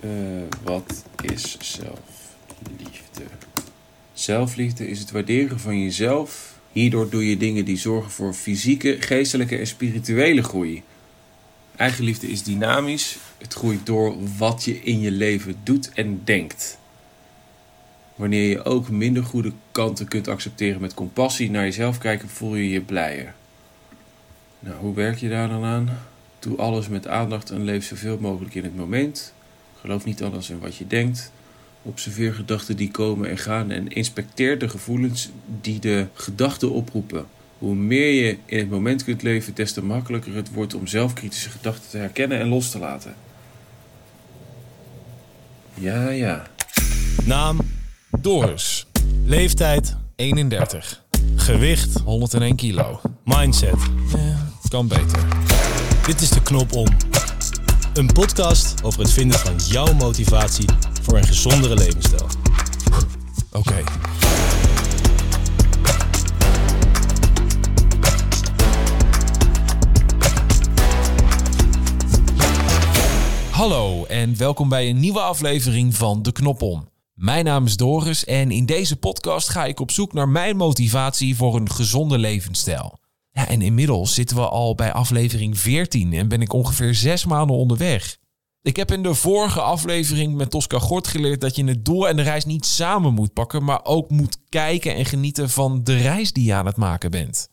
Eh, wat is zelfliefde? Zelfliefde is het waarderen van jezelf. Hierdoor doe je dingen die zorgen voor fysieke, geestelijke en spirituele groei. Eigenliefde is dynamisch. Het groeit door wat je in je leven doet en denkt. Wanneer je ook minder goede kanten kunt accepteren met compassie naar jezelf kijken, voel je je blijer. Nou, hoe werk je daar dan aan? Doe alles met aandacht en leef zoveel mogelijk in het moment. Geloof niet alles in wat je denkt. Observeer gedachten die komen en gaan en inspecteer de gevoelens die de gedachten oproepen. Hoe meer je in het moment kunt leven, des te makkelijker het wordt om zelfkritische gedachten te herkennen en los te laten. Ja, ja. Naam Doris. Leeftijd 31. Gewicht 101 kilo. Mindset. Eh, kan beter. Dit is de knop om. Een podcast over het vinden van jouw motivatie voor een gezondere levensstijl. Oké. Hallo en welkom bij een nieuwe aflevering van De Knop Om. Mijn naam is Doris en in deze podcast ga ik op zoek naar mijn motivatie voor een gezonde levensstijl. En inmiddels zitten we al bij aflevering 14 en ben ik ongeveer zes maanden onderweg. Ik heb in de vorige aflevering met Tosca Gort geleerd dat je het doel en de reis niet samen moet pakken, maar ook moet kijken en genieten van de reis die je aan het maken bent.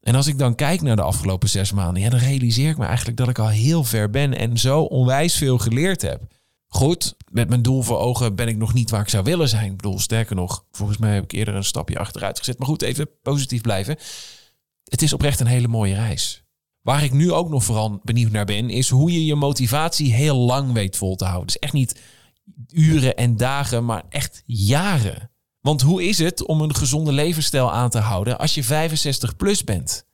En als ik dan kijk naar de afgelopen zes maanden, ja, dan realiseer ik me eigenlijk dat ik al heel ver ben en zo onwijs veel geleerd heb. Goed, met mijn doel voor ogen ben ik nog niet waar ik zou willen zijn. Ik bedoel, sterker nog, volgens mij heb ik eerder een stapje achteruit gezet. Maar goed, even positief blijven. Het is oprecht een hele mooie reis. Waar ik nu ook nog vooral benieuwd naar ben, is hoe je je motivatie heel lang weet vol te houden. Dus echt niet uren en dagen, maar echt jaren. Want hoe is het om een gezonde levensstijl aan te houden als je 65 plus bent?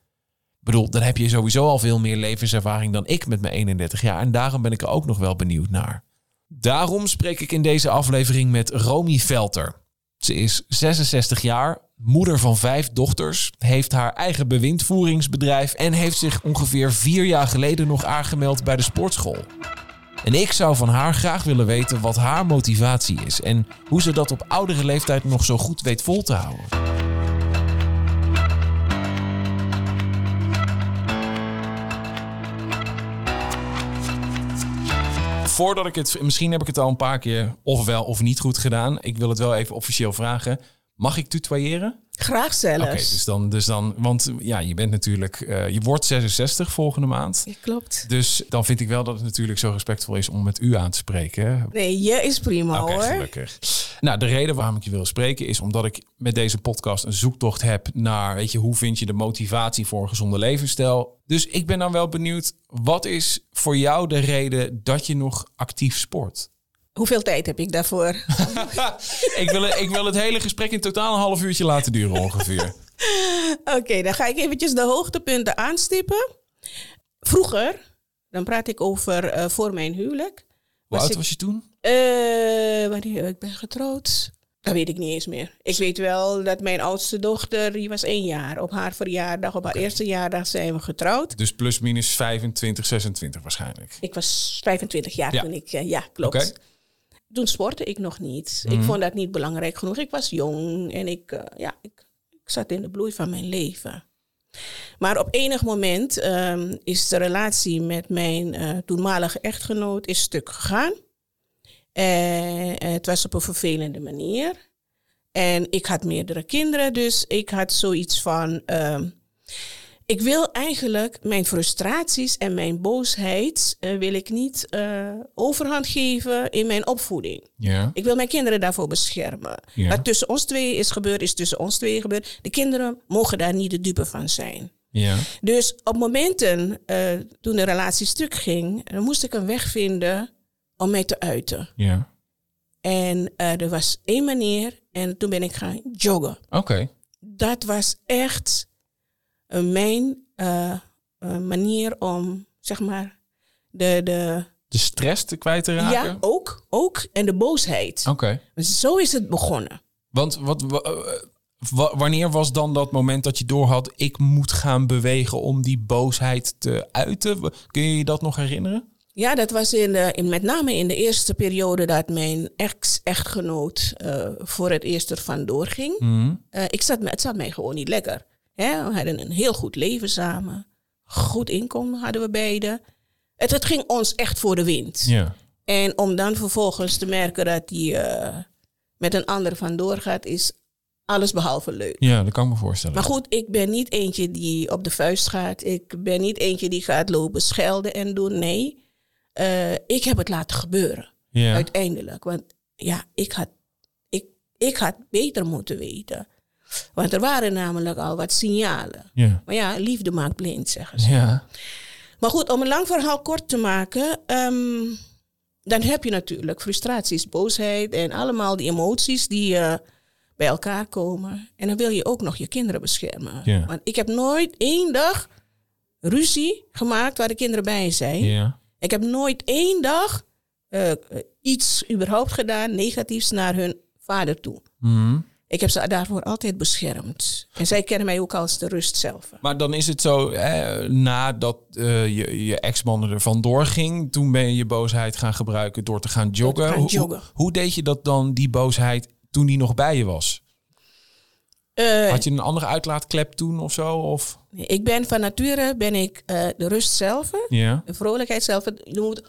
Ik bedoel, dan heb je sowieso al veel meer levenservaring dan ik met mijn 31 jaar. En daarom ben ik er ook nog wel benieuwd naar. Daarom spreek ik in deze aflevering met Romy Velter. Ze is 66 jaar, moeder van vijf dochters, heeft haar eigen bewindvoeringsbedrijf en heeft zich ongeveer vier jaar geleden nog aangemeld bij de sportschool. En ik zou van haar graag willen weten wat haar motivatie is en hoe ze dat op oudere leeftijd nog zo goed weet vol te houden. Voordat ik het, misschien heb ik het al een paar keer ofwel of niet goed gedaan. Ik wil het wel even officieel vragen. Mag ik tutoyeren? Graag zelfs. Oké, dus dan, dus dan, want ja, je bent natuurlijk, uh, je wordt 66 volgende maand. Ja, klopt. Dus dan vind ik wel dat het natuurlijk zo respectvol is om met u aan te spreken. Nee, je is prima okay, hoor. Gelukkig. Nou, de reden waarom ik je wil spreken is omdat ik met deze podcast een zoektocht heb naar, weet je, hoe vind je de motivatie voor een gezonde levensstijl. Dus ik ben dan wel benieuwd, wat is voor jou de reden dat je nog actief sport? Hoeveel tijd heb ik daarvoor? ik, wil, ik wil het hele gesprek in totaal een half uurtje laten duren ongeveer. Oké, dan ga ik eventjes de hoogtepunten aanstippen. Vroeger, dan praat ik over uh, voor mijn huwelijk. Hoe oud was je toen? Uh, wanneer ik ben getrouwd. Dat weet ik niet eens meer. Ik weet wel dat mijn oudste dochter, die was één jaar. Op haar verjaardag, op haar okay. eerste jaardag zijn we getrouwd. Dus plus minus 25, 26 waarschijnlijk. Ik was 25 jaar ja. toen ik, uh, ja, klopt. Okay. Toen sportte ik nog niet. Mm. Ik vond dat niet belangrijk genoeg. Ik was jong en ik, uh, ja, ik, ik, zat in de bloei van mijn leven. Maar op enig moment um, is de relatie met mijn uh, toenmalige echtgenoot is stuk gegaan. En het was op een vervelende manier. En ik had meerdere kinderen, dus ik had zoiets van. Um, ik wil eigenlijk mijn frustraties en mijn boosheid uh, wil ik niet uh, overhand geven in mijn opvoeding. Ja. Ik wil mijn kinderen daarvoor beschermen. Ja. Wat tussen ons twee is gebeurd, is tussen ons twee gebeurd. De kinderen mogen daar niet de dupe van zijn. Ja. Dus op momenten uh, toen de relatie stuk ging, dan moest ik een weg vinden om mij te uiten. Ja. En er was één manier en toen ben ik gaan joggen. Oké. Okay. Dat was echt mijn uh, uh, manier om, zeg maar, de, de... De stress te kwijt te raken? Ja, ook. ook en de boosheid. Oké. Okay. Zo is het begonnen. Want wat, wanneer was dan dat moment dat je doorhad... ik moet gaan bewegen om die boosheid te uiten? Kun je je dat nog herinneren? Ja, dat was in, de, in met name in de eerste periode dat mijn ex-echtgenoot uh, voor het eerst er vandoor ging. Mhm. Uh, ik zat, het zat mij gewoon niet lekker. Hè? We hadden een heel goed leven samen. Goed inkomen hadden we beiden. Het, het ging ons echt voor de wind. Ja. En om dan vervolgens te merken dat hij uh, met een ander vandoor gaat, is alles behalve leuk. Ja, dat kan ik me voorstellen. Maar goed, ik ben niet eentje die op de vuist gaat. Ik ben niet eentje die gaat lopen schelden en doen. Nee, uh, ik heb het laten gebeuren. Ja. Uiteindelijk. Want ja, ik had, ik, ik had beter moeten weten. Want er waren namelijk al wat signalen. Ja. Maar ja, liefde maakt blind, zeggen ze. Ja. Maar goed, om een lang verhaal kort te maken. Um, dan heb je natuurlijk frustraties, boosheid en allemaal die emoties die uh, bij elkaar komen. En dan wil je ook nog je kinderen beschermen. Ja. Want ik heb nooit één dag ruzie gemaakt waar de kinderen bij zijn. Ik heb nooit één dag uh, iets überhaupt gedaan negatiefs naar hun vader toe. Mhm. Ik heb ze daarvoor altijd beschermd. En zij kennen mij ook als de rust zelf. Maar dan is het zo, hè, nadat uh, je, je ex-man er vandoor ging, toen ben je je boosheid gaan gebruiken door te gaan joggen. Te gaan hoe, joggen. Hoe, hoe, deed je dat dan, die boosheid, toen die nog bij je was? Uh, Had je een andere uitlaatklep toen of zo? Of? Ik ben van nature ben ik uh, de rust zelf, de vrolijkheid zelf. Je moet,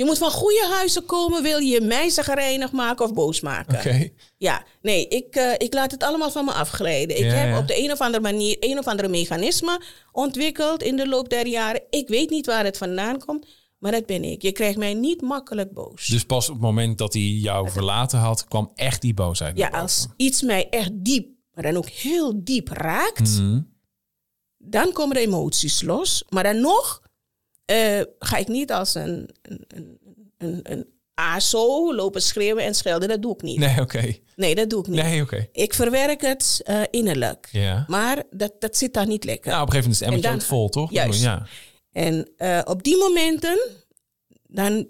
je moet van goede huizen komen, wil je mij zagrijnig maken of boos maken. Ja, nee, ik, uh, ik laat het allemaal van me afglijden. Ik Ja, heb ja. op de een of andere manier een of andere mechanisme ontwikkeld in de loop der jaren. Ik weet niet waar het vandaan komt, maar dat ben ik. Je krijgt mij niet makkelijk boos. Dus pas op het moment dat hij jou verlaten had, kwam echt die boosheid. ja, boven. als iets mij echt diep, maar dan ook heel diep raakt, Mhm. dan komen de emoties los. Maar dan nog uh, ga ik niet als een, een, een, een, aso lopen schreeuwen en schelden. Dat doe ik niet. Nee, oké. Nee, dat doe ik niet. Nee, oké. Ik verwerk het uh, innerlijk. Ja. Maar dat, dat zit daar niet lekker. Nou, op een gegeven moment is het emmertje vol, toch? Juist. Ja. En uh, op die momenten, dan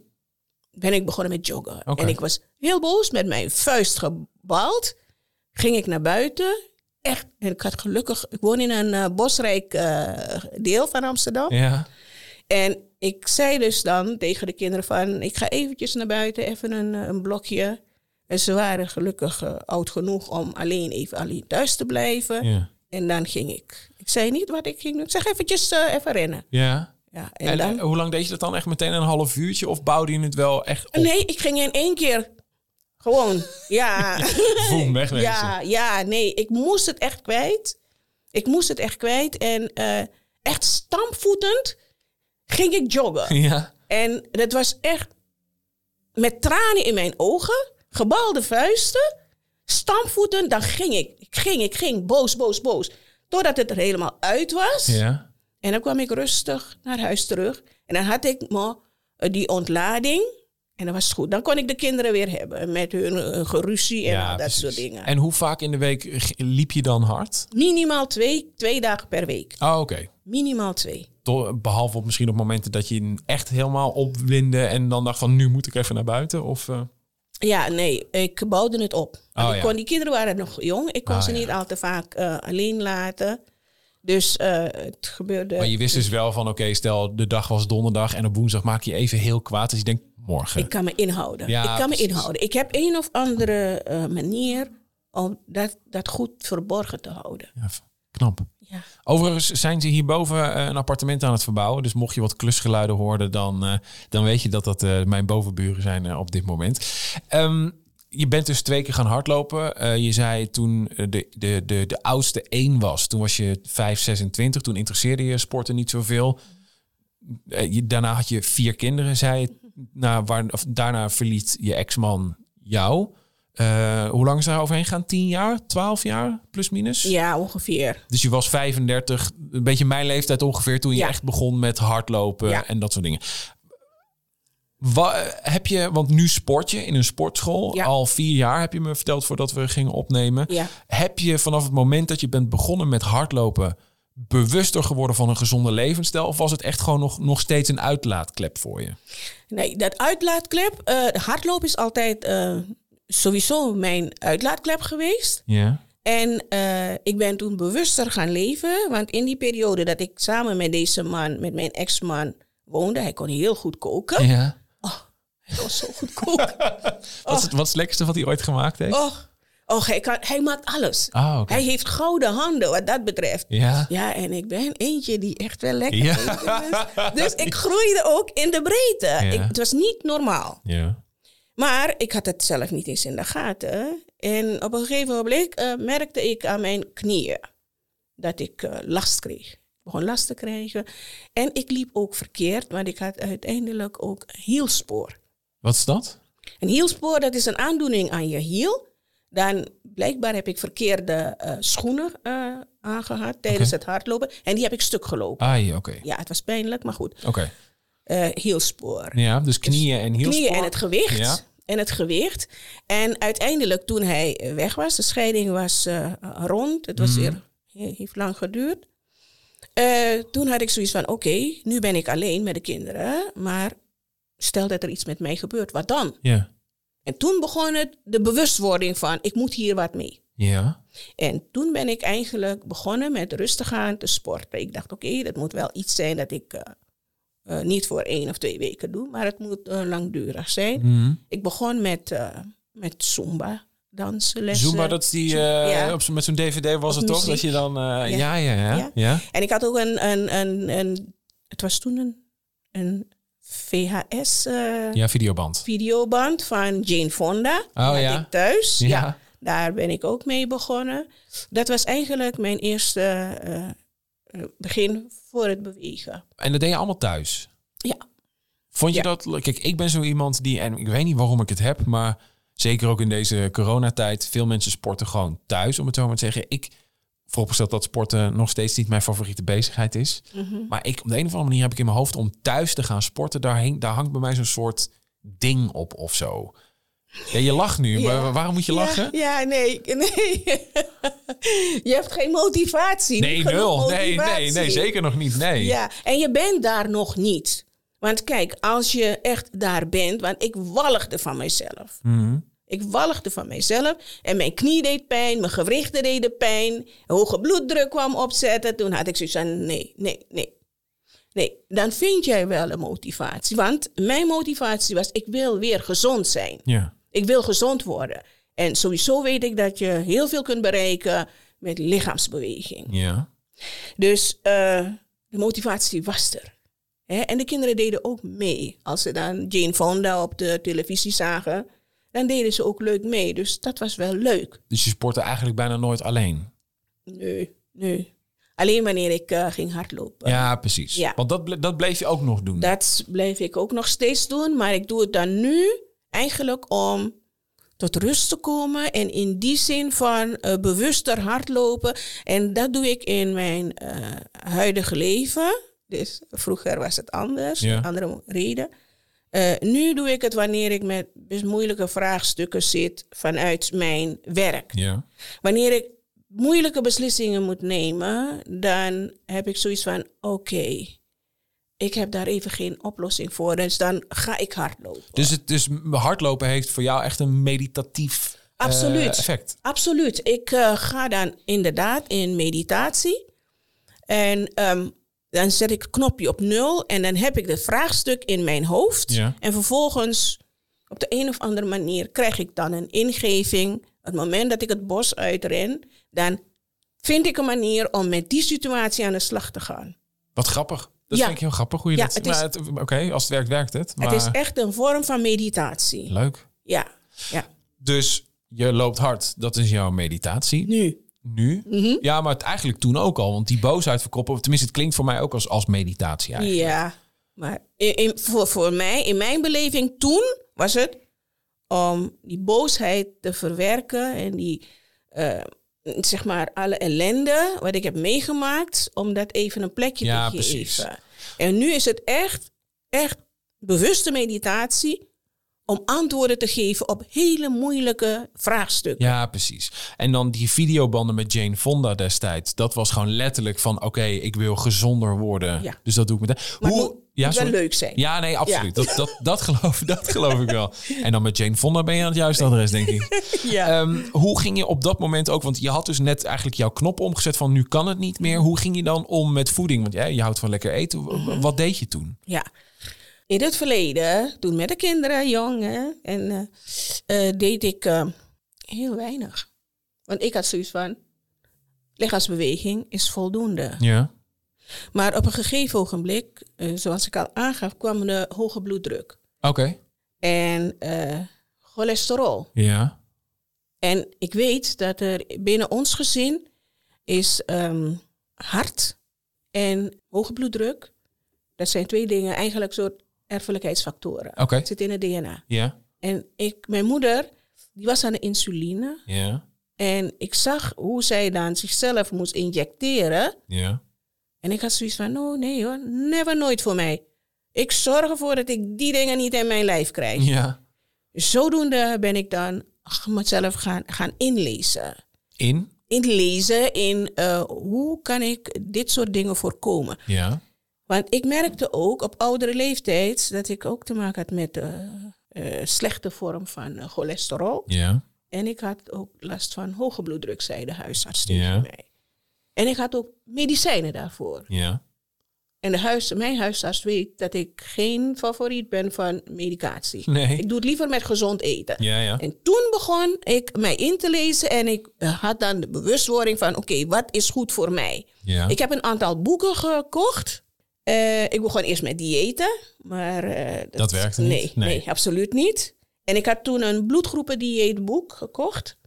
ben ik begonnen met joggen. En ik was heel boos, met mijn vuist gebald. Ging ik naar buiten. Echt, en ik had gelukkig, ik woon in een uh, bosrijk deel van Amsterdam. Ja. En ik zei dus dan tegen de kinderen van, ik ga eventjes naar buiten, even een, een blokje. En ze waren gelukkig uh, oud genoeg om alleen even alleen thuis te blijven. Ja. En dan ging ik. Ik zei niet wat ik ging doen. Ik zeg eventjes uh, even rennen. Ja. Ja, en, En, dan... eh, hoe lang deed je dat dan? Echt meteen een half uurtje? Of bouwde je het wel echt op? Nee, ik ging in één keer. Gewoon, ja. Boem, wegwezen. ja, ja, nee, ik moest het echt kwijt. Ik moest het echt kwijt. En uh, echt stampvoetend ging ik joggen. Ja. En dat was echt met tranen in mijn ogen, gebalde vuisten, stampvoeten. Dan ging ik, ik ging, ik ging, boos, boos, boos. Totdat het er helemaal uit was. Ja. En dan kwam ik rustig naar huis terug. En dan had ik me uh, die ontlading. En dan was het goed. Dan kon ik de kinderen weer hebben met hun uh, geruzie en ja, al dat precies. soort dingen. En hoe vaak in de week liep je dan hard? Minimaal twee, twee dagen per week. Oh, oké. Minimaal twee. Behalve op misschien op momenten dat je je echt helemaal opwinde en dan dacht van nu moet ik even naar buiten? Of, uh... Ja, nee, ik bouwde het op. Oh, ik ja. kon, die kinderen waren nog jong. Ik kon Ah, ze ja. niet al te vaak uh, alleen laten. Dus uh, het gebeurde. Maar je wist dus wel van oké, stel de dag was donderdag en op woensdag maak je even heel kwaad. Dus je denkt morgen. Ik kan me inhouden. Ja, ik kan precies. me inhouden. Ik heb een of andere uh, manier om dat, dat goed verborgen te houden. Ja, knap. Ja. Overigens zijn ze hierboven uh, een appartement aan het verbouwen. Dus mocht je wat klusgeluiden horen, dan, dan weet je dat dat mijn bovenburen zijn op dit moment. Um, je bent dus twee keer gaan hardlopen. Uh, je zei toen de, de, de, de oudste één was. Toen was je 5, 26. Toen interesseerde je sporten niet zoveel. Uh, je, daarna had je vier kinderen, zei je. Nou, waar, of, daarna verliet je ex-man jou. Uh, hoe lang is daar overheen gaan? 10 jaar? 12 jaar? Plus minus? Ja, ongeveer. Dus je was 35, een beetje mijn leeftijd ongeveer, toen je Ja. echt begon met hardlopen Ja. en dat soort dingen. Wa- heb je, want nu sport je in een sportschool. Ja. Al vier jaar heb je me verteld voordat we gingen opnemen. Ja. Heb je vanaf het moment dat je bent begonnen met hardlopen bewuster geworden van een gezonde levensstijl? Of was het echt gewoon nog, nog steeds een uitlaatklep voor je? Nee, dat uitlaatklep, uh, hardlopen is altijd uh, sowieso mijn uitlaatklep geweest. Ja. En uh, ik ben toen bewuster gaan leven. Want in die periode dat ik samen met deze man, met mijn ex-man, woonde. Hij kon heel goed koken. Ja. Hij was zo goed koken. Wat, is het, wat is het lekkerste wat hij ooit gemaakt heeft? Oh, oh hij, kan, hij maakt alles. Ah. Hij heeft gouden handen wat dat betreft. Ja. Ja, en ik ben eentje die echt wel lekker Ja. is. Dus ik groeide ook in de breedte. Ik, het was niet normaal. Ja. Maar ik had het zelf niet eens in de gaten. En op een gegeven moment eh, merkte ik aan mijn knieën dat ik eh, last kreeg. Ik begon last te krijgen. En ik liep ook verkeerd, want ik had uiteindelijk ook hielspoor. Wat is dat? Een hielspoor, dat is een aandoening aan je hiel. Dan blijkbaar heb ik verkeerde eh, schoenen eh, aangehad tijdens het hardlopen. En die heb ik stuk gelopen. Ah, ja, oké. Ja, het was pijnlijk, maar goed. Oké. Eh hielspoor. Ja, dus knieën en hielspoor. Knieën en het gewicht. Ja. En het gewicht. En uiteindelijk toen hij weg was, de scheiding was rond. Het was Mhm. weer, he- heeft lang geduurd. Toen had ik zoiets van, oké, nu ben ik alleen met de kinderen. Maar stel dat er iets met mij gebeurt, wat dan? Ja. En toen begon het de bewustwording van, ik moet hier wat mee. Ja. En toen ben ik eigenlijk begonnen met rustig aan te sporten. Ik dacht, oké, dat moet wel iets zijn dat ik eh, eh, niet voor één of twee weken doe, maar het moet eh, langdurig zijn. Mhm. Ik begon met, met Zumba danslessen. Zumba, dat is die, ja. op zo- met zo'n dvd was het toch? Dat je dan, ja. Ja, ja, ja. Ja. ja. En ik had ook een, een, een, een het was toen een, een VHS eh, Ja, videoband. videoband van Jane Fonda. Oh, ja. ik thuis. Ja. Ja. daar ben ik ook mee begonnen. Dat was eigenlijk mijn eerste eh, eh, begin voor het bewegen. En dat deed je allemaal thuis? Ja. Vond je Ja. dat... Kijk, ik ben zo iemand die... En ik weet niet waarom ik het heb, maar... Zeker ook in deze coronatijd. Veel mensen sporten gewoon thuis, om het zo maar te zeggen. Ik vooropgesteld dat sporten nog steeds niet mijn favoriete bezigheid is. Mhm. Maar ik, op de een of andere manier heb ik in mijn hoofd om thuis te gaan sporten. Daar, hangt bij mij zo'n soort ding op of zo. Ja, je lacht nu, Ja. maar waarom moet je lachen? Ja, nee, nee. je hebt geen motivatie. Nee, nul. Nee, nee, nee, zeker nog niet. Nee. Ja, en je bent daar nog niet. Want kijk, als je echt daar bent, want ik walgde van mezelf. Mhm. Ik walgde van mezelf en mijn knie deed pijn, mijn gewrichten deden pijn, hoge bloeddruk kwam opzetten. Toen had ik zoiets van, nee, nee, nee. Nee, dan vind jij wel een motivatie. Want mijn motivatie was, ik wil weer gezond zijn. Ja. Ik wil gezond worden. En sowieso weet ik dat je heel veel kunt bereiken met lichaamsbeweging. Ja. Dus eh, de motivatie was er. Hè? En de kinderen deden ook mee. Als ze dan Jane Fonda op de televisie zagen, dan deden ze ook leuk mee. Dus dat was wel leuk. Dus je sportte eigenlijk bijna nooit alleen. Nee, nee. Alleen wanneer ik eh, ging hardlopen. Ja, precies. Ja. Want dat, ble- dat bleef je ook nog doen. Dat blijf ik ook nog steeds doen. Maar ik doe het dan nu eigenlijk om tot rust te komen. En in die zin van eh, bewuster hardlopen. En dat doe ik in mijn eh, huidige leven. Dus vroeger was het anders, Ja. andere reden. Eh, nu doe ik het wanneer ik met moeilijke vraagstukken zit vanuit mijn werk. Ja. Wanneer ik moeilijke beslissingen moet nemen, dan heb ik zoiets van: oké, ik heb daar even geen oplossing voor. Dus dan ga ik hardlopen. Dus, het, dus hardlopen heeft voor jou echt een meditatief eh, Absoluut. effect. Absoluut. Ik eh, ga dan inderdaad in meditatie. En ehm, dan zet ik het knopje op nul. En dan heb ik het vraagstuk in mijn hoofd. Ja. En vervolgens, op de een of andere manier, krijg ik dan een ingeving. Het moment dat ik het bos uitren, dan vind ik een manier om met die situatie aan de slag te gaan. Wat grappig. Dat Ja. vind ik heel grappig hoe je Ja, dat... het is- maar het- Oké, als het werkt, werkt het. Maar Het is echt een vorm van meditatie. leuk. Ja, ja. Dus je loopt hard. Dat is jouw meditatie. Nu. Nu? Mhm. Ja, maar het eigenlijk toen ook al. Want die boosheid verkroppen... Tenminste, het klinkt voor mij ook als, als meditatie eigenlijk. Ja, maar in, in- voor, voor mij, in mijn beleving toen, was het om die boosheid te verwerken en die, eh, zeg maar, alle ellende wat ik heb meegemaakt, om dat even een plekje Ja, te geven. precies. En nu is het echt, echt bewuste meditatie om antwoorden te geven op hele moeilijke vraagstukken. Ja, precies. En dan die videobanden met Jane Fonda destijds. Dat was gewoon letterlijk van, oké, ik wil gezonder worden. Ja. Dus dat doe ik meteen. Maar het Hoe, moet ja, wel sorry? leuk zijn. Ja, nee, absoluut. Dat, dat, dat, geloof, dat geloof ik wel. En dan met Jane Fonda ben je aan het juiste adres, denk ik. Ja. Ehm, hoe ging je op dat moment ook, want je had dus net eigenlijk jouw knop omgezet van nu kan het niet meer. Hoe ging je dan om met voeding? Want ja, je houdt van lekker eten. Mhm. Wat deed je toen? Ja. In het verleden, toen met de kinderen, jong, hè, en, eh, eh, deed ik eh, heel weinig. Want ik had zoiets van, lichaamsbeweging is voldoende. Ja. Maar op een gegeven ogenblik, zoals ik al aangaf, kwam de hoge bloeddruk. Oké. En cholesterol. Ja. En ik weet dat er binnen ons gezin is ehm, hart en hoge bloeddruk. Dat zijn twee dingen, eigenlijk soort erfelijkheidsfactoren. Het zit in het DNA. Ja. En ik, mijn moeder, die was aan de insuline. Ja. En ik zag hoe zij dan zichzelf moest injecteren. Ja. En ik had zoiets van, oh nee hoor, never nooit voor mij. Ik zorg ervoor dat ik die dingen niet in mijn lijf krijg. Ja. Zodoende ben ik dan mezelf gaan, gaan inlezen. In? Inlezen in eh, hoe kan ik dit soort dingen voorkomen. Ja. Want ik merkte ook op oudere leeftijd dat ik ook te maken had met eh, slechte vorm van eh, cholesterol. Ja. En ik had ook last van hoge bloeddruk, zei de huisarts tegen Ja. mij. En ik had ook medicijnen daarvoor. Ja. En de huis, mijn huisarts weet dat ik geen favoriet ben van medicatie. Nee. Ik doe het liever met gezond eten. Ja, ja. En toen begon ik mij in te lezen en ik had dan de bewustwording van... oké, wat is goed voor mij? Ja. Ik heb een aantal boeken gekocht. Eh, ik begon eerst met diëten, maar... eh, Dat werkte niet? Nee, absoluut niet. En ik had toen een bloedgroependieetboek gekocht.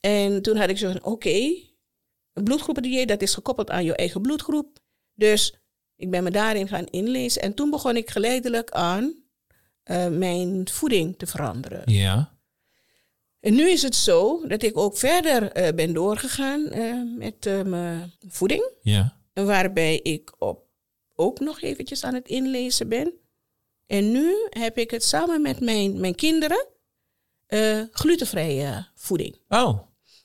En toen had ik zo van, oké, een bloedgroependieet, dat is gekoppeld aan je eigen bloedgroep. Dus ik ben me daarin gaan inlezen. En toen begon ik geleidelijk aan eh, mijn voeding te veranderen. Ja. En nu is het zo dat ik ook verder ben doorgegaan met mijn voeding. Ja. Waarbij ik op, ook nog eventjes aan het inlezen ben. En nu heb ik het samen met mijn, mijn kinderen eh, glutenvrije voeding. Oh.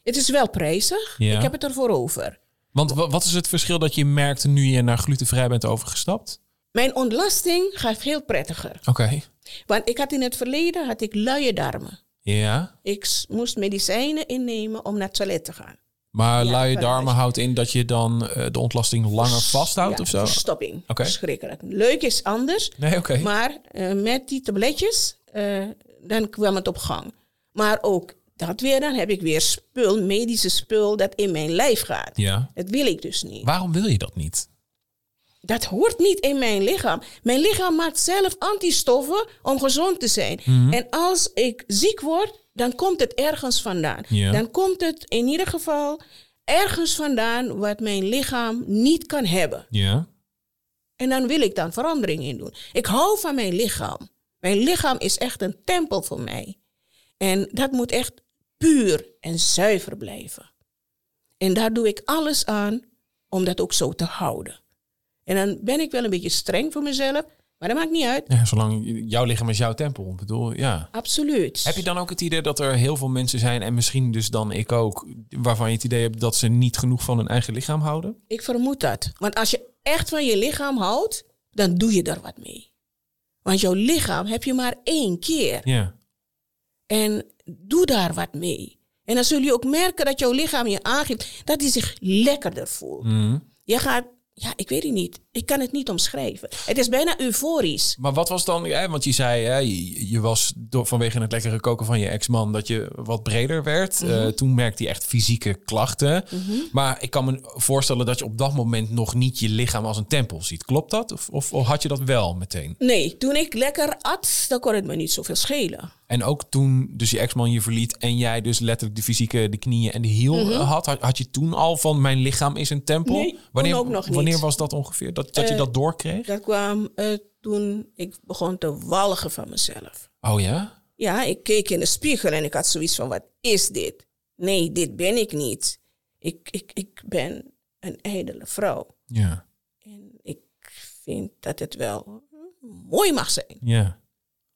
Het is wel prijzig. Ja. Ik heb het ervoor over. Want wa- wat is het verschil dat je merkt nu je naar glutenvrij bent overgestapt? Mijn ontlasting gaat veel prettiger. Oké. Want ik had in het verleden had ik luie darmen. Ja. Ik moest medicijnen innemen om naar het toilet te gaan. Maar Ja, wel, darmen houdt in dat je dan eh, de ontlasting langer vasthoudt ja, of zo? Verstopping. Oké. Verschrikkelijk. Leuk is anders. Nee, oké. Maar eh, met die tabletjes, eh, dan kwam het op gang. Maar ook dat weer, dan heb ik weer spul, medische spul dat in mijn lijf gaat. Ja. Dat wil ik dus niet. Waarom wil je dat niet? Dat hoort niet in mijn lichaam. Mijn lichaam maakt zelf antistoffen om gezond te zijn. Mhm. En als ik ziek word, dan komt het ergens vandaan. Ja. Dan komt het in ieder geval ergens vandaan wat mijn lichaam niet kan hebben. Ja. En dan wil ik dan verandering in doen. Ik hou van mijn lichaam. Mijn lichaam is echt een tempel voor mij. En dat moet echt puur en zuiver blijven. En daar doe ik alles aan om dat ook zo te houden. En dan ben ik wel een beetje streng voor mezelf, maar dat maakt niet uit. ja. Zolang jouw lichaam is jouw tempel. Ik bedoel, ja. Absoluut. Heb je dan ook het idee dat er heel veel mensen zijn, en misschien dus dan ik ook, waarvan je het idee hebt dat ze niet genoeg van hun eigen lichaam houden? Ik vermoed dat. Want als je echt van je lichaam houdt, dan doe je er wat mee. Want jouw lichaam heb je maar één keer. Ja. En doe daar wat mee. En dan zul je ook merken dat jouw lichaam je aangeeft dat hij zich lekkerder voelt. Mhm. Je gaat, ja, ik weet het niet. Ik kan het niet omschrijven. Het is bijna euforisch. Maar wat was dan, hè, want je zei, hè, je, je was door, vanwege het lekkere koken van je ex-man dat je wat breder werd. Mhm. Eh, toen merkte hij echt fysieke klachten. Maar ik kan me voorstellen dat je op dat moment nog niet je lichaam als een tempel ziet. Klopt dat? Of, of, of had je dat wel meteen? Nee, toen ik lekker at, dan kon het me niet zoveel schelen. En ook toen dus je ex-man je verliet en jij dus letterlijk de fysieke, de knieën en de hiel eh, had, had, had je toen al van mijn lichaam is een tempel? Mhm. Nee, wanneer, ook nog niet. Wanneer was dat ongeveer? Dat, dat je Eh, dat doorkreeg? Dat kwam eh, toen ik begon te walgen van mezelf. Oh ja? Ja, ik keek in de spiegel en ik had zoiets van, wat is dit? Nee, dit ben ik niet. Ik, ik, ik ben een ijdele vrouw. Ja. En ik vind dat het wel mooi mag zijn. Ja.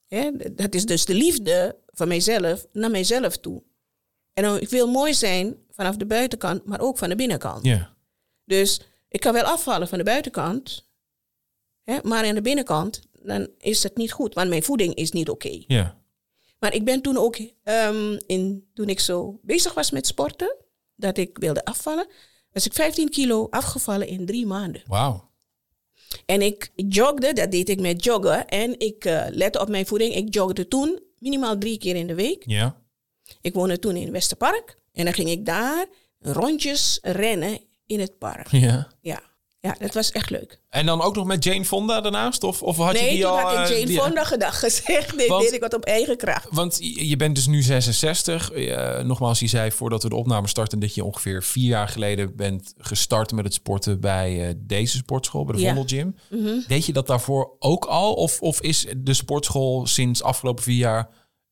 Hè? Dat is dus de liefde van mijzelf naar mijzelf toe. En dan, ik wil mooi zijn vanaf de buitenkant, maar ook van de binnenkant. Ja. Dus ik kan wel afvallen van de buitenkant, hè, maar aan de binnenkant, dan is het niet goed, want mijn voeding is niet oké. Ja. Maar ik ben toen ook, ehm, in, toen ik zo bezig was met sporten, dat ik wilde afvallen, was ik 15 kilo afgevallen in drie maanden. Wauw. En ik jogde, dat deed ik met joggen. En ik uh, lette op mijn voeding. Ik jogde toen minimaal drie keer in de week. Ja. Ik woonde toen in Westerpark. En dan ging ik daar rondjes rennen in het park. Ja. Ja, ja dat was echt leuk. En dan ook nog met Jane Fonda daarnaast? Of, of had nee, je die toen al... had ik eh, Jane die- Fonda gedag gezegd. Want- deed ik wat op eigen kracht. Want je bent dus nu 66. Eh, nogmaals, je zei voordat we de opname starten... dat je ongeveer vier jaar geleden bent gestart met het sporten... bij eh, deze sportschool, bij de Ja. Vondel Gym. Mhm. Deed je dat daarvoor ook al? Of, of is de sportschool sinds afgelopen vier jaar...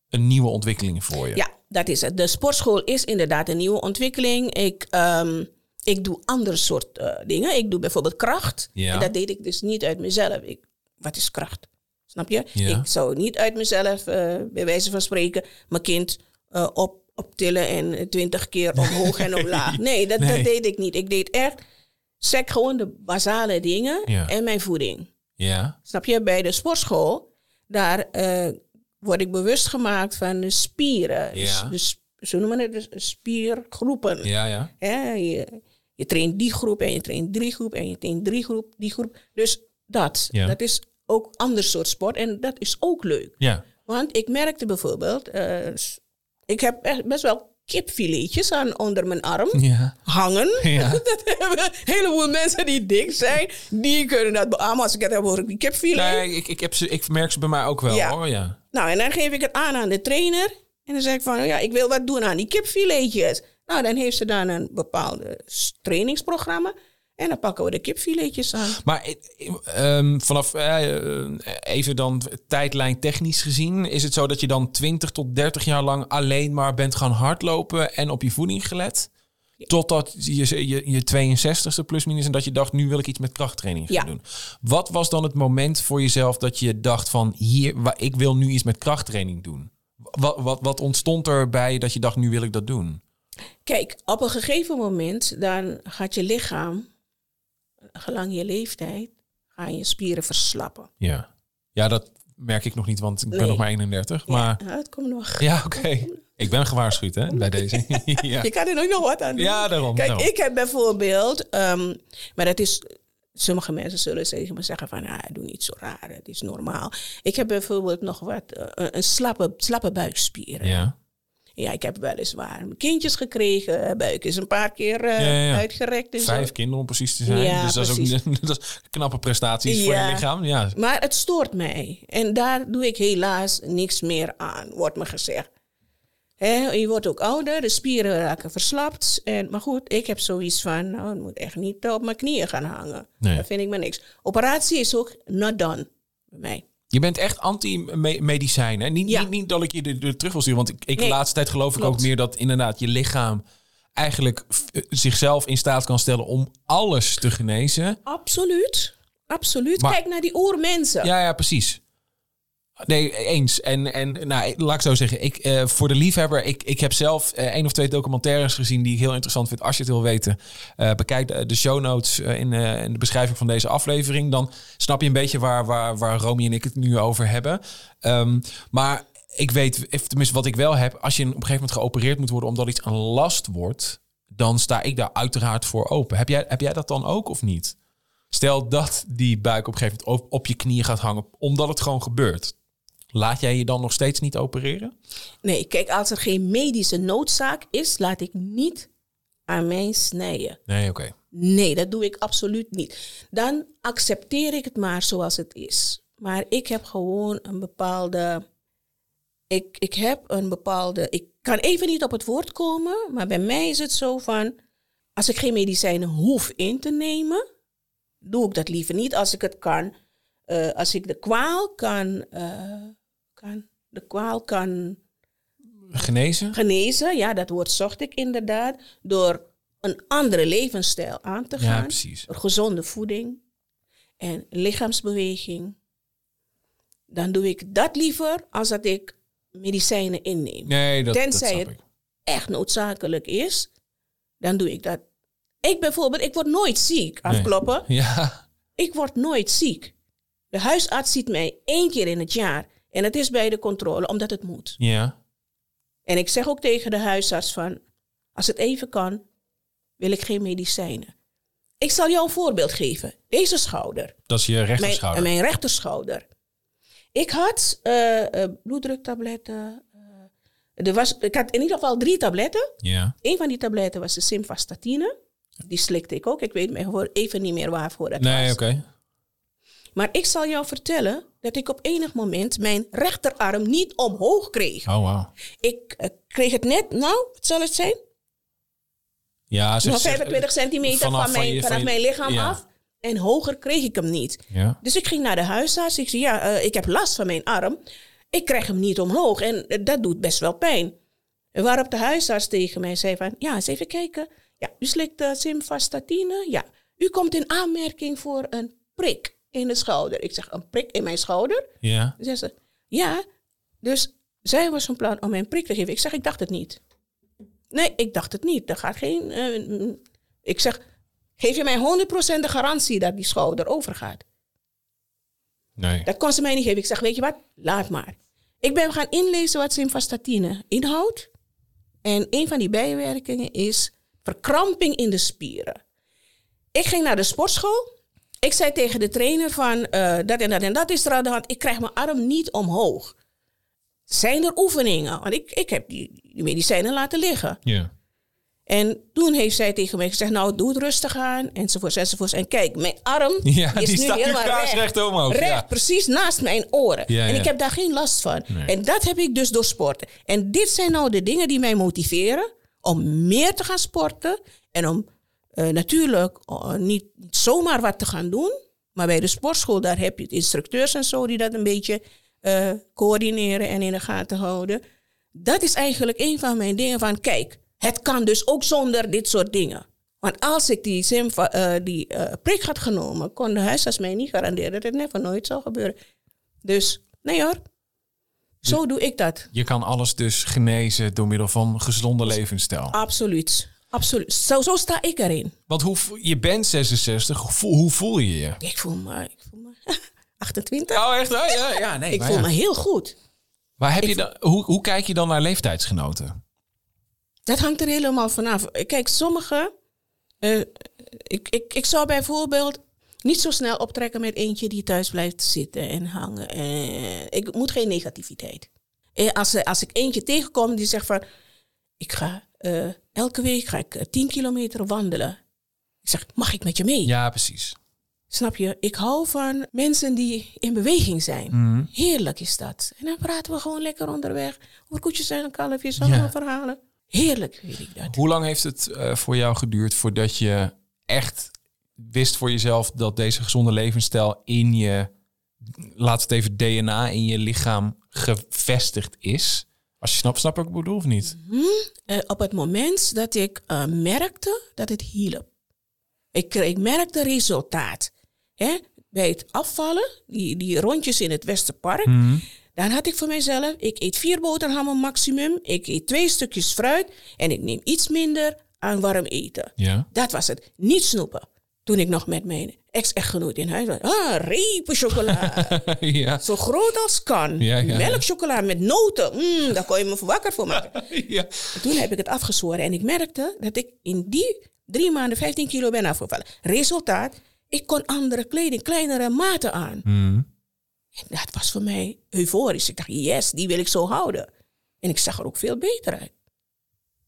een nieuwe ontwikkeling voor je? Ja, dat is het. De sportschool is inderdaad een nieuwe ontwikkeling. Ik, ehm, ik doe ander soort eh, dingen. Ik doe bijvoorbeeld kracht. Ja. En dat deed ik dus niet uit mezelf. Ik, wat is kracht? Snap je? Ja. Ik zou niet uit mezelf, eh, bij wijze van spreken, mijn kind eh, op, optillen en twintig keer omhoog en omlaag. Nee dat, Nee. dat deed ik niet. Ik deed echt, zeg gewoon de basale dingen Ja. en mijn voeding. Ja. Snap je? Bij de sportschool, daar word ik bewust gemaakt van de spieren. Dus Ja. de sp- zo noemen het, de spiergroepen. Ja, ja. Je, je traint die groep en je traint die groep en je traint drie groep, die groep. Dus dat, Ja. dat is ook ander soort sport en dat is ook leuk. Ja. Want ik merkte bijvoorbeeld, eh, ik heb best wel kipfiletjes aan onder mijn arm Ja. hangen. Ja. dat hebben een heleboel mensen die dik zijn, die kunnen dat beamen als ik het heb over die kipfilet. Nee, ik, ik, heb ze, ik merk ze bij mij ook wel Ja. hoor. Ja. Nou, en dan geef ik het aan aan de trainer. En dan zeg ik van, ja, ik wil wat doen aan die kipfiletjes. Nou, dan heeft ze dan een bepaalde s- trainingsprogramma. En dan pakken we de kipfiletjes aan. Maar eh, ehm, vanaf eh, eh, even dan tijdlijn technisch gezien, is het zo dat je dan 20 tot 30 jaar lang alleen maar bent gaan hardlopen en op je voeding gelet? Totdat je, je, je 62ste plus minus en dat je dacht, nu wil ik iets met krachttraining gaan Ja. doen. Wat was dan het moment voor jezelf dat je dacht van, hier, ik wil nu iets met krachttraining doen? Wat, wat, wat ontstond er bij dat je dacht, nu wil ik dat doen? Kijk, op een gegeven moment dan gaat je lichaam, gelang je leeftijd, gaan je spieren verslappen. Ja, ja dat merk ik nog niet, want ik ben nog maar 31. Maar Ja, het komt nog. Ja, oké. Ik ben gewaarschuwd, hè, bij deze. ja. Je kan er ook nog wat aan doen. ja, daarom. Kijk, daarom. ik heb bijvoorbeeld, ehm, maar dat is, sommige mensen zullen tegen me zeggen van, ah, doe niet zo raar, het is normaal. Ik heb bijvoorbeeld nog wat, eh, een, een slappe, slappe buikspieren. Ja. Ja, ik heb weliswaar kindjes gekregen, buik is een paar keer eh, Ja, ja, ja. uitgerekt en zo. vijf kinderen om precies te zijn. Ja, dus dat is ook dat is knappe prestaties voor je lichaam. Ja, Maar het stoort mij. En daar doe ik helaas niks meer aan, wordt me gezegd. Je wordt ook ouder, de spieren raken verslapt. En, maar goed, ik heb zoiets van, nou, het moet echt niet op mijn knieën gaan hangen. Nee. Dat vind ik maar niks. Operatie is ook not done bij mij. Je bent echt anti-medicijn. hè? Niet, Ja. niet, niet dat ik je er, er terug wil sturen. Want ik, ik de laatste tijd geloof ik ook meer dat inderdaad je lichaam eigenlijk eh, zichzelf in staat kan stellen om alles te genezen. Absoluut. Absoluut. Maar- Kijk naar die oermensen. Ja, ja, precies. Nee, eens. En, en nou, laat ik zo zeggen, ik, eh, voor de liefhebber, ik, ik heb zelf eh, één of twee documentaires gezien die ik heel interessant vind. Als je het wil weten, eh, bekijk de, show notes in, de beschrijving van deze aflevering. Dan snap je een beetje waar, waar, waar Romy en ik het nu over hebben. Ehm, maar ik weet, tenminste wat ik wel heb, als je op een gegeven moment geopereerd moet worden omdat iets een last wordt, dan sta ik daar uiteraard voor open. Heb jij, heb jij dat dan ook of niet? Stel dat die buik op een gegeven moment op je knieën gaat hangen, omdat het gewoon gebeurt. Laat jij je dan nog steeds niet opereren? Nee, kijk, als er geen medische noodzaak is, laat ik niet aan mij snijden. Nee, oké. Nee, dat doe ik absoluut niet. Dan accepteer ik het maar zoals het is. Maar ik heb gewoon een bepaalde. Ik, ik heb een bepaalde. Ik kan even niet op het woord komen, maar bij mij is het zo van. Als ik geen medicijnen hoef in te nemen, doe ik dat liever niet. Als ik het kan. eh, als ik de kwaal kan, eh, kan. De kwaal kan Genezen? genezen, ja, dat woord zocht ik inderdaad. Door een andere levensstijl aan te Ja, gaan. precies. Door gezonde voeding en lichaamsbeweging. dan doe ik dat liever als dat ik medicijnen inneem. Nee, dat, Tenzij dat het ik. echt noodzakelijk is, dan doe ik dat. Ik bijvoorbeeld, ik word nooit ziek. Afkloppen. Ja, Ik word nooit ziek. De huisarts ziet mij één keer in het jaar. En het is bij de controle, omdat het moet. ja. En ik zeg ook tegen de huisarts van, als het even kan, wil ik geen medicijnen. Ik zal jou een voorbeeld geven. Deze schouder, Dat is je mijn, rechterschouder. mijn rechterschouder. Ik had eh, eh, bloeddruktabletten. eh, er was, ik had in ieder geval drie tabletten. Ja. Een van die tabletten was de simvastatine. Die slikte ik ook. Ik weet even niet meer waarvoor dat Nee, was. oké. Maar ik zal jou vertellen dat ik op enig moment mijn rechterarm niet omhoog kreeg. Oh, wow. Ik eh, kreeg het net, nou, wat zal het zijn? Ja, zeg, Nou, zeg- 25 centimeter vanaf van van mijn, je- vanaf van mijn lichaam ja. af. En hoger kreeg ik hem niet. Ja. Dus ik ging naar de huisarts. Ik zei, ja, eh, ik heb last van mijn arm. Ik krijg hem niet omhoog. En eh, dat doet best wel pijn. Waarop de huisarts tegen mij zei van... Ja, eens even kijken. Ja, u slikt simvastatine. Ja, u komt in aanmerking voor een prik in de schouder. Ik zeg, een prik in mijn schouder? Ja. Zei ze, ja. Dus zij was van plan om mij een prik te geven. Ik zeg, ik dacht het niet. Nee, ik dacht het niet. Er gaat geen... eh, mm. ik zeg, geef je mij 100% de garantie dat die schouder overgaat? Nee. Dat kon ze mij niet geven. Ik zeg, weet je wat? Laat maar. Ik ben gaan inlezen wat simvastatine inhoudt. En een van die bijwerkingen is verkramping in de spieren. Ik ging naar de sportschool. Ik zei tegen de trainer van eh, dat en dat en dat is er aan de hand. Ik krijg mijn arm niet omhoog. Zijn er oefeningen? Want ik, ik heb die, die medicijnen laten liggen. Ja. En toen heeft zij tegen mij gezegd, nou doe het rustig aan, enzovoorts, enzovoorts. En kijk, mijn arm Ja, is die nu staat helemaal kaarsrecht omhoog, Recht, ja. precies naast mijn oren. Ja, en ik heb daar geen last van. Nee. En dat heb ik dus door sporten. En dit zijn nou de dingen die mij motiveren om meer te gaan sporten. En om eh, natuurlijk eh, niet, zomaar wat te gaan doen. Maar bij de sportschool, daar heb je instructeurs en zo die dat een beetje eh, coördineren en in de gaten houden. Dat is eigenlijk een van mijn dingen van, kijk, het kan dus ook zonder dit soort dingen. Want als ik die, die prik had genomen, kon de huisarts mij niet garanderen dat het never nooit zou gebeuren. Dus, nee hoor. Zo doe ik dat. Je kan alles dus genezen door middel van gezonde levensstijl. Absoluut. Absoluut. Zo, zo sta ik erin. Want hoe, je bent 66, hoe voel, hoe voel je je? Ik voel me, ik voel me 28. Oh, echt? Ja, ja, ja nee. ik voel ja. me heel goed. Maar heb je dan, hoe, hoe kijk je dan naar leeftijdsgenoten? Dat hangt er helemaal vanaf. Kijk, sommige. eh, ik, ik, ik zou bijvoorbeeld niet zo snel optrekken met eentje die thuis blijft zitten en hangen. Eh, ik moet geen negativiteit. Eh, als, als ik eentje tegenkom die zegt van... Ik ga eh, elke week ga ik eh, 10 kilometer wandelen. Ik zeg, mag ik met je mee? Ja, precies. Snap je? Ik hou van mensen die in beweging zijn. Mhm. Heerlijk is dat. En dan praten we gewoon lekker onderweg. Over koetjes en kalfjes, Ja. allemaal verhalen. Heerlijk vind ik dat. Hoe lang heeft het eh, voor jou geduurd voordat je echt wist voor jezelf dat deze gezonde levensstijl in je, laat het even DNA, in je lichaam gevestigd is? Als je snapt, snap ik wat ik bedoel of niet? Eh, op het moment dat ik eh, merkte dat het hielp. Ik, kreeg- ik merkte resultaat. Hè? Bij het afvallen, die, die rondjes in het Westerpark, dan had ik voor mezelf, ik eet vier boterhammen maximum, ik eet twee stukjes fruit en ik neem iets minder aan warm eten. Ja. Dat was het. Niet snoepen. Toen ik nog met mijn ex-echtgenoot in huis was. Ah, repen chocola. ja. Zo groot als kan. Ja, ja. Melkchocola met noten. Mm, daar kon je me voor wakker voor maken. ja. En Toen heb ik het afgezworen en ik merkte dat ik in die drie maanden 15 kilo ben afgevallen. Resultaat, ik kon andere kleding, kleinere maten aan. En dat was voor mij euforisch. Ik dacht, yes, die wil ik zo houden. En ik zag er ook veel beter uit.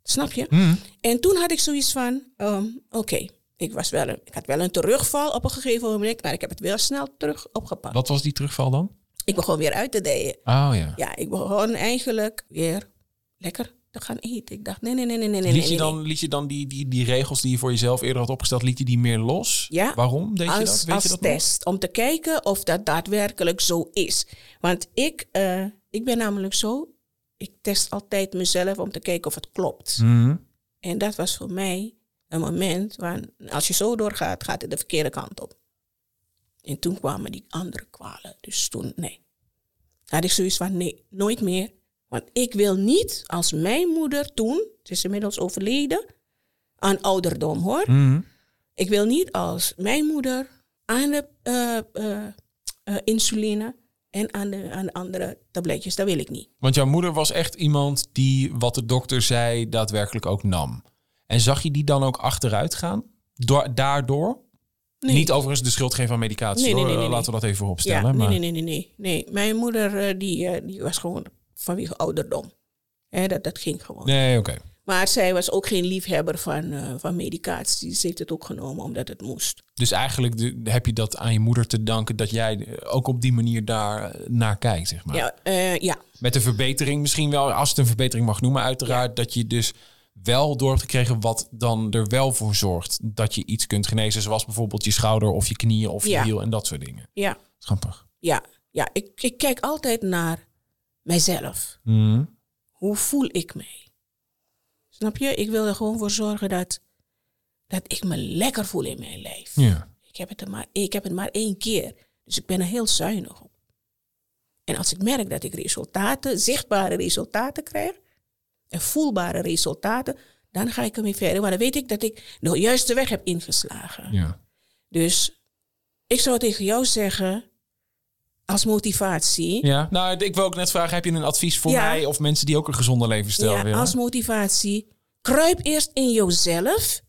Snap je? En toen had ik zoiets van, ehm, oké, ik was wel een- ik had wel een terugval op een gegeven moment, maar ik heb het wel snel terug opgepakt. Wat was die terugval dan? Ik begon weer uit te dijen. Oh ja. Ja, ik begon eigenlijk weer lekker te gaan eten. Ik dacht, nee, nee, nee, nee, nee, nee. Liet je nee, dan, liet je dan die, die, die regels die je voor jezelf eerder had opgesteld, liet je die meer los? Ja. Waarom deed je als, dat? Weet als je dat nog? test. Om te kijken of dat daadwerkelijk zo is. Want ik, eh, ik ben namelijk zo. Ik test altijd mezelf om te kijken of het klopt. Mhm. En dat was voor mij een moment waar als je zo doorgaat, gaat het de verkeerde kant op. En toen kwamen die andere kwalen. Dus toen, nee. had ik zoiets van, nee, nooit meer. Want ik wil niet als mijn moeder toen, ze is inmiddels overleden, aan ouderdom hoor. Mhm. Ik wil niet als mijn moeder aan de eh, eh, eh, insuline en aan de, aan de andere tabletjes. Dat wil ik niet. Want jouw moeder was echt iemand die wat de dokter zei daadwerkelijk ook nam. En zag je die dan ook achteruit gaan? Door, daardoor? Nee. Niet overigens de schuld geven van medicatie. Nee, Laten we dat even Ja, opstellen. nee, maar... nee, nee, nee, nee, nee. Mijn moeder eh, die, eh, die was gewoon vanwege ouderdom. Dat, dat ging gewoon. Nee, oké. Maar zij was ook geen liefhebber van, eh, van medicatie. Ze heeft het ook genomen omdat het moest. Dus eigenlijk de- heb je dat aan je moeder te danken dat jij ook op die manier daar naar kijkt, zeg maar. Ja, ja, Met de verbetering misschien wel, als het een verbetering mag noemen, uiteraard, dat je dus wel door hebt gekregen wat dan er wel voor zorgt dat je iets kunt genezen, zoals bijvoorbeeld je schouder of je knieën of je Ja. hiel en dat soort dingen. ja, Grappig. ja. ja. Ik, ik kijk altijd naar mijzelf. Mhm. Hoe voel ik mij? Snap je? Ik wil er gewoon voor zorgen dat, dat ik me lekker voel in mijn lijf. Ja. Ik heb, het er maar, ik heb het maar één keer. Dus ik ben er heel zuinig op. En als ik merk dat ik resultaten, zichtbare resultaten krijg, en voelbare resultaten, dan ga ik ermee verder. Maar dan weet ik dat ik de juiste weg heb ingeslagen. ja. Dus ik zou tegen jou zeggen, als motivatie, Ja, nou, ik wil ook net vragen, heb je een advies voor Ja. mij of mensen die ook een gezonde levensstijl ja, willen? als motivatie, kruip eerst in jezelf.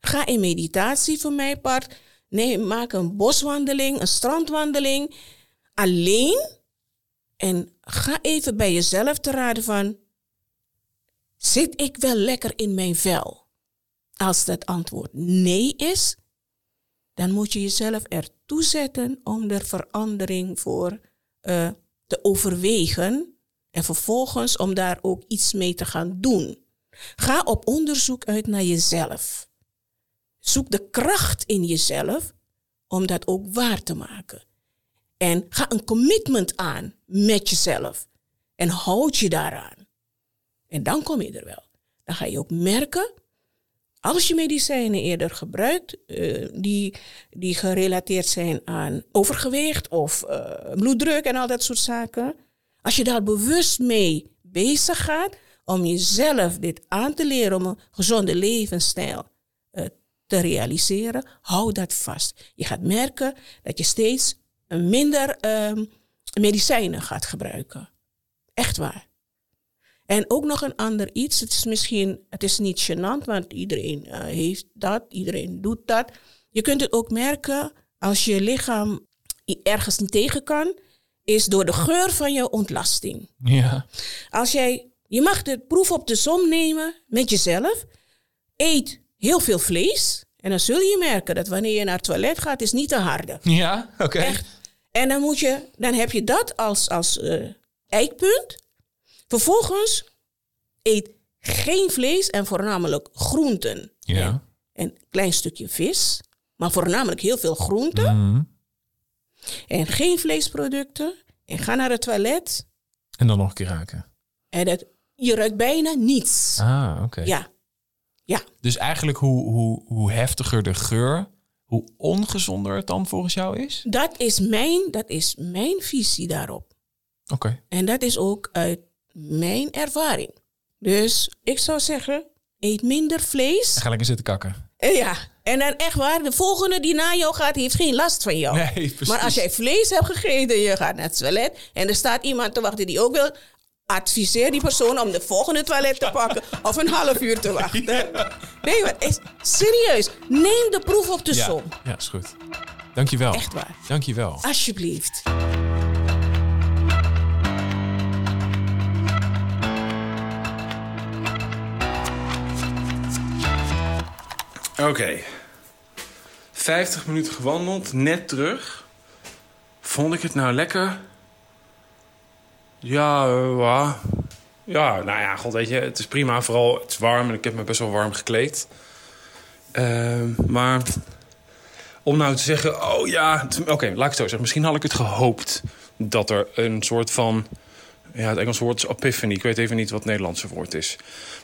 Ga in meditatie voor mijn part. Nee, maak een boswandeling, een strandwandeling. Alleen. En ga even bij jezelf te raden van... Zit ik wel lekker in mijn vel? Als dat antwoord nee is, dan moet je jezelf ertoe zetten om er verandering voor eh, te overwegen. En vervolgens om daar ook iets mee te gaan doen. Ga op onderzoek uit naar jezelf. Zoek de kracht in jezelf om dat ook waar te maken. En ga een commitment aan met jezelf. En houd je daaraan. En dan kom je er wel. Dan ga je ook merken, als je medicijnen eerder gebruikt, eh, die, die gerelateerd zijn aan overgewicht of eh, bloeddruk en al dat soort zaken. Als je daar bewust mee bezig gaat om jezelf dit aan te leren, om een gezonde levensstijl eh, te realiseren, hou dat vast. Je gaat merken dat je steeds minder ehm, medicijnen gaat gebruiken. Echt waar. En ook nog een ander iets. Het is misschien, het is niet gênant, want iedereen eh, heeft dat, iedereen doet dat. Je kunt het ook merken als je lichaam ergens niet tegen kan, is door de geur van je ontlasting. Ja. Als jij, je mag de proef op de som nemen met jezelf. Eet heel veel vlees. En dan zul je merken dat wanneer je naar het toilet gaat, is niet te harde. Ja, oké. En dan, moet je, dan heb je dat als, als eh, eikpunt. Vervolgens eet geen vlees en voornamelijk groenten. Ja. En een klein stukje vis, maar voornamelijk heel veel groenten. Mhm. En geen vleesproducten. En ga naar het toilet. En dan nog een keer raken. En dat, je ruikt bijna niets. Ah, oké. Ja. Ja. Dus eigenlijk hoe, hoe, hoe heftiger de geur, hoe ongezonder het dan volgens jou is? Dat is mijn, dat is mijn visie daarop. Oké. En dat is ook uit mijn ervaring. Dus ik zou zeggen, eet minder vlees. Ga lekker zitten kakken. En ja, en dan echt waar, de volgende die na jou gaat, heeft geen last van jou. Nee, precies. maar als jij vlees hebt gegeten, je gaat naar het toilet en er staat iemand te wachten die ook wil, adviseer die persoon om de volgende toilet te pakken of een half uur te wachten. Nee, maar is, serieus, neem de proef op de Ja, som. ja, is goed. Dankjewel. Echt waar. Dankjewel. Alsjeblieft. Oké. 50 minuten gewandeld, net terug. Vond ik het nou lekker? Ja, eh, ja. Nou ja, god, weet je, het is prima. Vooral, het is warm en ik heb me best wel warm gekleed. Ehm, maar om nou te zeggen, oh ja... Oké, laat ik het zo zeggen. Misschien had ik het gehoopt dat er een soort van... Ja, het Engelse woord is epiphany. Ik weet even niet wat het Nederlandse woord is.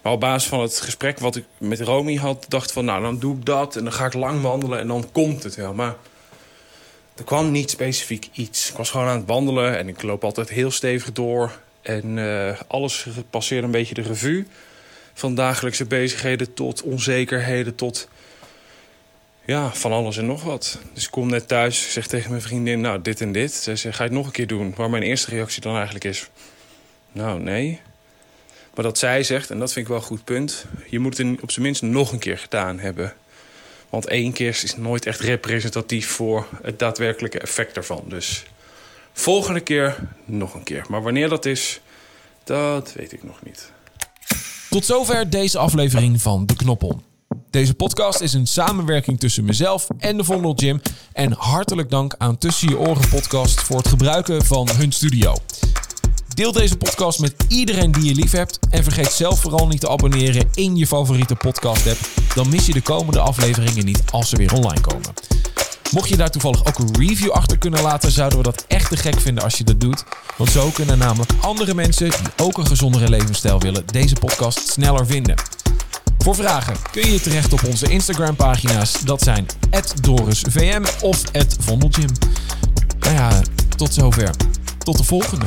Maar op basis van het gesprek wat ik met Romy had... dacht van, nou, dan doe ik dat en dan ga ik lang wandelen... en dan komt het wel. Maar er kwam niet specifiek iets. Ik was gewoon aan het wandelen en ik loop altijd heel stevig door. En uh, alles passeerde een beetje de revue. Van dagelijkse bezigheden tot onzekerheden, tot ja, van alles en nog wat. Dus ik kom net thuis, zeg tegen mijn vriendin, nou, dit en dit. Ze zegt, ga je het nog een keer doen? Waar mijn eerste reactie dan eigenlijk is, nou, nee. Maar dat zij zegt, en dat vind ik wel een goed punt... je moet het op zijn minst nog een keer gedaan hebben. Want één keer is nooit echt representatief voor het daadwerkelijke effect ervan. Dus volgende keer nog een keer. Maar wanneer dat is, dat weet ik nog niet. Tot zover deze aflevering van De Knoppel. Deze podcast is een samenwerking tussen mezelf en de Vondel Gym. En hartelijk dank aan Tussen Je Oren podcast voor het gebruiken van hun studio. Deel deze podcast met iedereen die je lief hebt. En vergeet zelf vooral niet te abonneren in je favoriete podcast app. Dan mis je de komende afleveringen niet als ze weer online komen. Mocht je daar toevallig ook een review achter kunnen laten, zouden we dat echt te gek vinden als je dat doet. Want zo kunnen namelijk andere mensen die ook een gezondere levensstijl willen, deze podcast sneller vinden. Voor vragen kun je terecht op onze Instagram pagina's. Dat zijn DorisVM of Vondelgym. Nou ja, tot zover. Tot de volgende.